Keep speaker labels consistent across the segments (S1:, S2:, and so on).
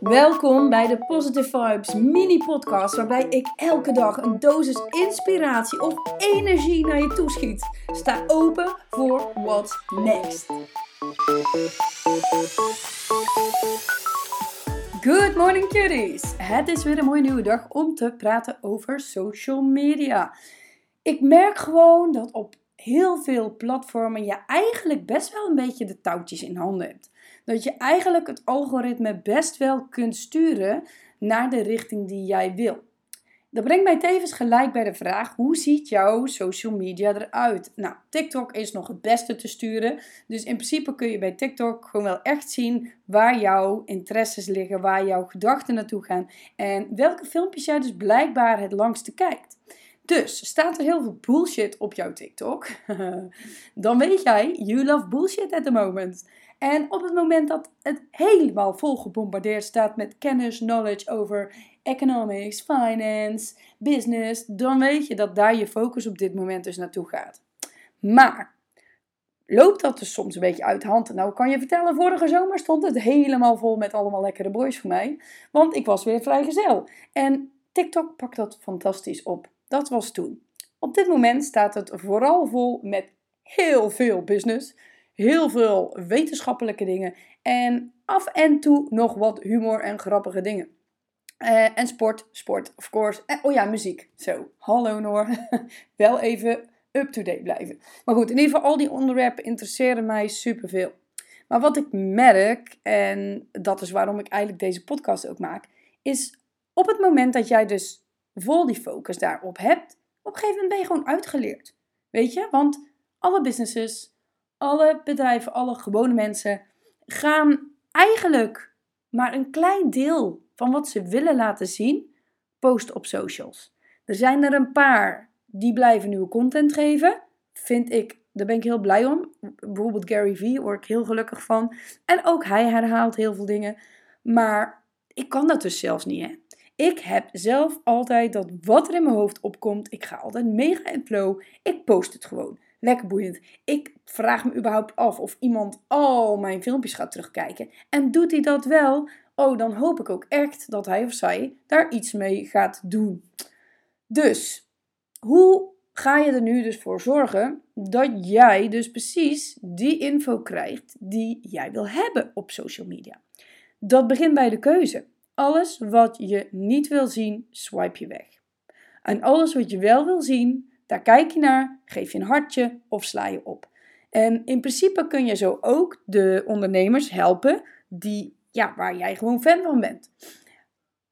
S1: Welkom bij de Positive Vibes mini podcast waarbij ik elke dag een dosis inspiratie of energie naar je toeschiet. Sta open voor what's next. Good morning cuties! Het is weer een mooie nieuwe dag om te praten over social media. Ik merk gewoon dat op heel veel platformen je eigenlijk best wel een beetje de touwtjes in handen hebt. Dat je eigenlijk het algoritme best wel kunt sturen naar de richting die jij wil. Dat brengt mij tevens gelijk bij de vraag: hoe ziet jouw social media eruit? Nou, TikTok is nog het beste te sturen. Dus in principe kun je bij TikTok gewoon wel echt zien waar jouw interesses liggen, waar jouw gedachten naartoe gaan en welke filmpjes jij dus blijkbaar het langste kijkt. Dus staat er heel veel bullshit op jouw TikTok, dan weet jij, you love bullshit at the moment. En op het moment dat het helemaal vol gebombardeerd staat met kennis, knowledge over economics, finance, business, dan weet je dat daar je focus op dit moment dus naartoe gaat. Maar loopt dat dus soms een beetje uit de hand? Nou, kan je vertellen, vorige zomer stond het helemaal vol met allemaal lekkere boys voor mij, want ik was weer vrijgezel. En TikTok pakt dat fantastisch op. Dat was toen. Op dit moment staat het vooral vol met heel veel business, heel veel wetenschappelijke dingen en af en toe nog wat humor en grappige dingen. Uh, en sport, sport, of course. En, oh ja, muziek. Zo, hallo Noor. Wel even up-to-date blijven. Maar goed, in ieder geval, al die onderwerpen interesseren mij superveel. Maar wat ik merk, en dat is waarom ik eigenlijk deze podcast ook maak, is op het moment dat jij dus vol die focus daarop hebt, op een gegeven moment ben je gewoon uitgeleerd. Weet je? Want alle businesses, alle bedrijven, alle gewone mensen gaan eigenlijk maar een klein deel van wat ze willen laten zien posten op socials. Er zijn er een paar die blijven nieuwe content geven. Vind ik, daar ben ik heel blij om. Bijvoorbeeld Gary Vee, word ik heel gelukkig van. En ook hij herhaalt heel veel dingen. Maar ik kan dat dus zelfs niet. Hè? Ik heb zelf altijd dat wat er in mijn hoofd opkomt. Ik ga altijd mega in flow. Ik post het gewoon. Lekker boeiend. Ik vraag me überhaupt af of iemand al mijn filmpjes gaat terugkijken. En doet hij dat wel? Oh, dan hoop ik ook echt dat hij of zij daar iets mee gaat doen. Dus, hoe ga je er nu dus voor zorgen dat jij dus precies die info krijgt die jij wil hebben op social media? Dat begint bij de keuze. Alles wat je niet wil zien, swipe je weg. En alles wat je wel wil zien, daar kijk je naar, geef je een hartje of sla je op. En in principe kun je zo ook de ondernemers helpen die, ja, waar jij gewoon fan van bent.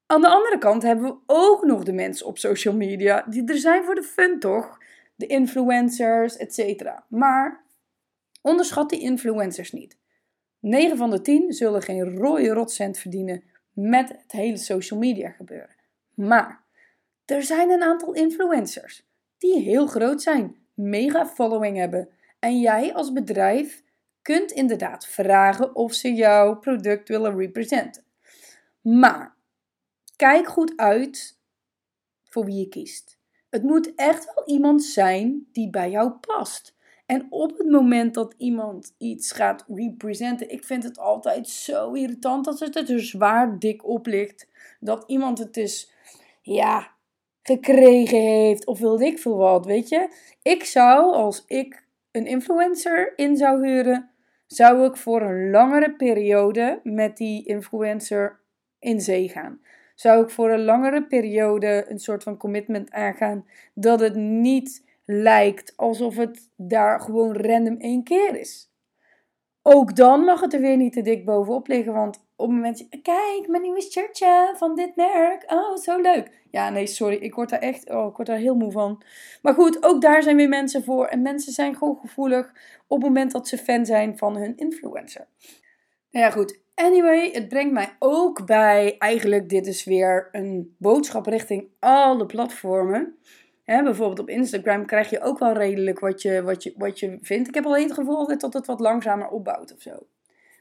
S1: Aan de andere kant hebben we ook nog de mensen op social media die er zijn voor de fun, toch? De influencers, etc. Maar onderschat die influencers niet. 9 van de 10 zullen geen rode rotcent verdienen met het hele social media gebeuren. Maar er zijn een aantal influencers die heel groot zijn, mega following hebben. En jij als bedrijf kunt inderdaad vragen of ze jouw product willen representen. Maar kijk goed uit voor wie je kiest. Het moet echt wel iemand zijn die bij jou past. En op het moment dat iemand iets gaat representen, ik vind het altijd zo irritant dat het er zwaar dik op ligt. Dat iemand het dus, ja, gekregen heeft of wilde ik veel wat, weet je. Ik zou, als ik een influencer in zou huren, zou ik voor een langere periode met die influencer in zee gaan. Zou ik voor een langere periode een soort van commitment aangaan dat het niet lijkt alsof het daar gewoon random één keer is. Ook dan mag het er weer niet te dik bovenop liggen, want op het moment, kijk, mijn nieuwe shirtje van dit merk, oh, zo leuk. Ja, nee, sorry, ik word daar echt, oh, ik word daar heel moe van. Maar goed, ook daar zijn weer mensen voor en mensen zijn gewoon gevoelig op het moment dat ze fan zijn van hun influencer. Nou ja, goed. Anyway, het brengt mij ook bij, eigenlijk, dit is weer een boodschap richting alle platformen. Hè, bijvoorbeeld op Instagram krijg je ook wel redelijk wat je, wat, je, wat je vindt. Ik heb alleen het gevoel dat het wat langzamer opbouwt of zo.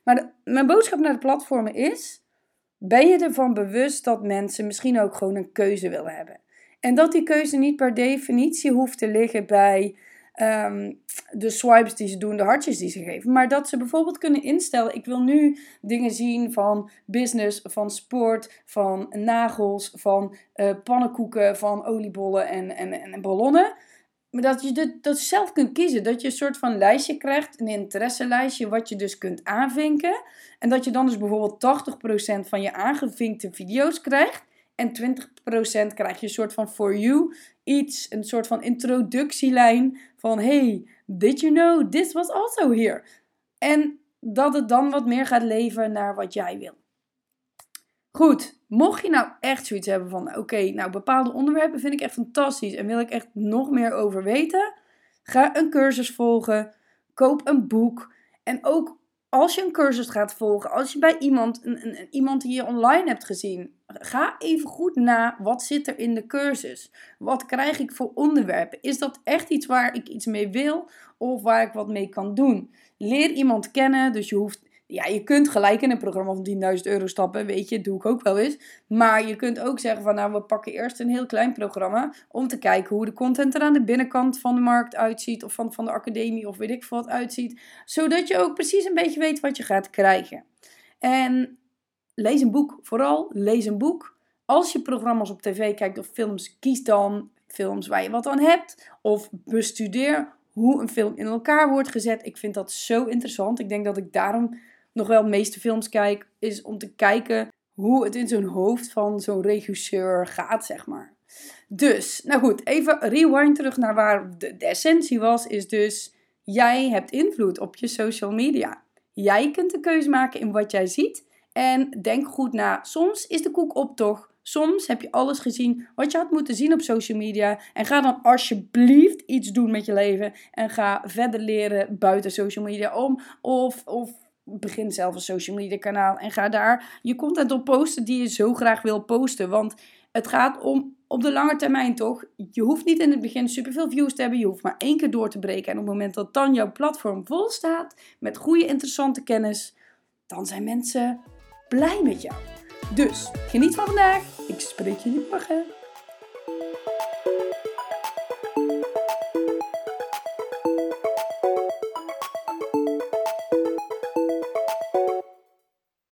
S1: Maar mijn boodschap naar de platformen is: ben je ervan bewust dat mensen misschien ook gewoon een keuze willen hebben? En dat die keuze niet per definitie hoeft te liggen bij ehm, de swipes die ze doen, de hartjes die ze geven. Maar dat ze bijvoorbeeld kunnen instellen: ik wil nu dingen zien van business, van sport, van nagels, van uh, pannenkoeken, van oliebollen en, en, en ballonnen. Maar dat je dit, dat zelf kunt kiezen. Dat je een soort van lijstje krijgt, een interesselijstje, wat je dus kunt aanvinken. En dat je dan dus bijvoorbeeld 80% van je aangevinkte video's krijgt. En 20% krijg je een soort van for you iets, een soort van introductielijn van hey, did you know this was also here? En dat het dan wat meer gaat leven naar wat jij wil. Goed, mocht je nou echt zoiets hebben van oké, nou bepaalde onderwerpen vind ik echt fantastisch en wil ik echt nog meer over weten, ga een cursus volgen, koop een boek en ook als je een cursus gaat volgen, als je bij iemand, een, een, iemand die je online hebt gezien, ga even goed na wat zit er in de cursus. Wat krijg ik voor onderwerpen? Is dat echt iets waar ik iets mee wil of waar ik wat mee kan doen? Leer iemand kennen, dus je hoeft ja, je kunt gelijk in een programma van 10.000 euro stappen, weet je, doe ik ook wel eens. Maar je kunt ook zeggen van nou, we pakken eerst een heel klein programma om te kijken hoe de content er aan de binnenkant van de markt uitziet of van, van de academie of weet ik wat uitziet. Zodat je ook precies een beetje weet wat je gaat krijgen. En lees een boek, vooral lees een boek. Als je programma's op tv kijkt of films, kies dan films waar je wat aan hebt. Of bestudeer hoe een film in elkaar wordt gezet. Ik vind dat zo interessant. Ik denk dat ik daarom nog wel de meeste films kijk, is om te kijken hoe het in zo'n hoofd van zo'n regisseur gaat, zeg maar. Dus, nou goed, even rewind terug naar waar de, de essentie was, is dus jij hebt invloed op je social media. Jij kunt de keuze maken in wat jij ziet en denk goed na. Soms is de koek op toch. Soms heb je alles gezien wat je had moeten zien op social media. En ga dan alsjeblieft iets doen met je leven. En ga verder leren buiten social media om. Of, of begin zelf een social media kanaal en ga daar je content op posten die je zo graag wil posten. Want het gaat om op de lange termijn toch. Je hoeft niet in het begin superveel views te hebben. Je hoeft maar één keer door te breken. En op het moment dat dan jouw platform vol staat met goede interessante kennis, dan zijn mensen blij met jou. Dus geniet van vandaag. Ik spreek jullie morgen.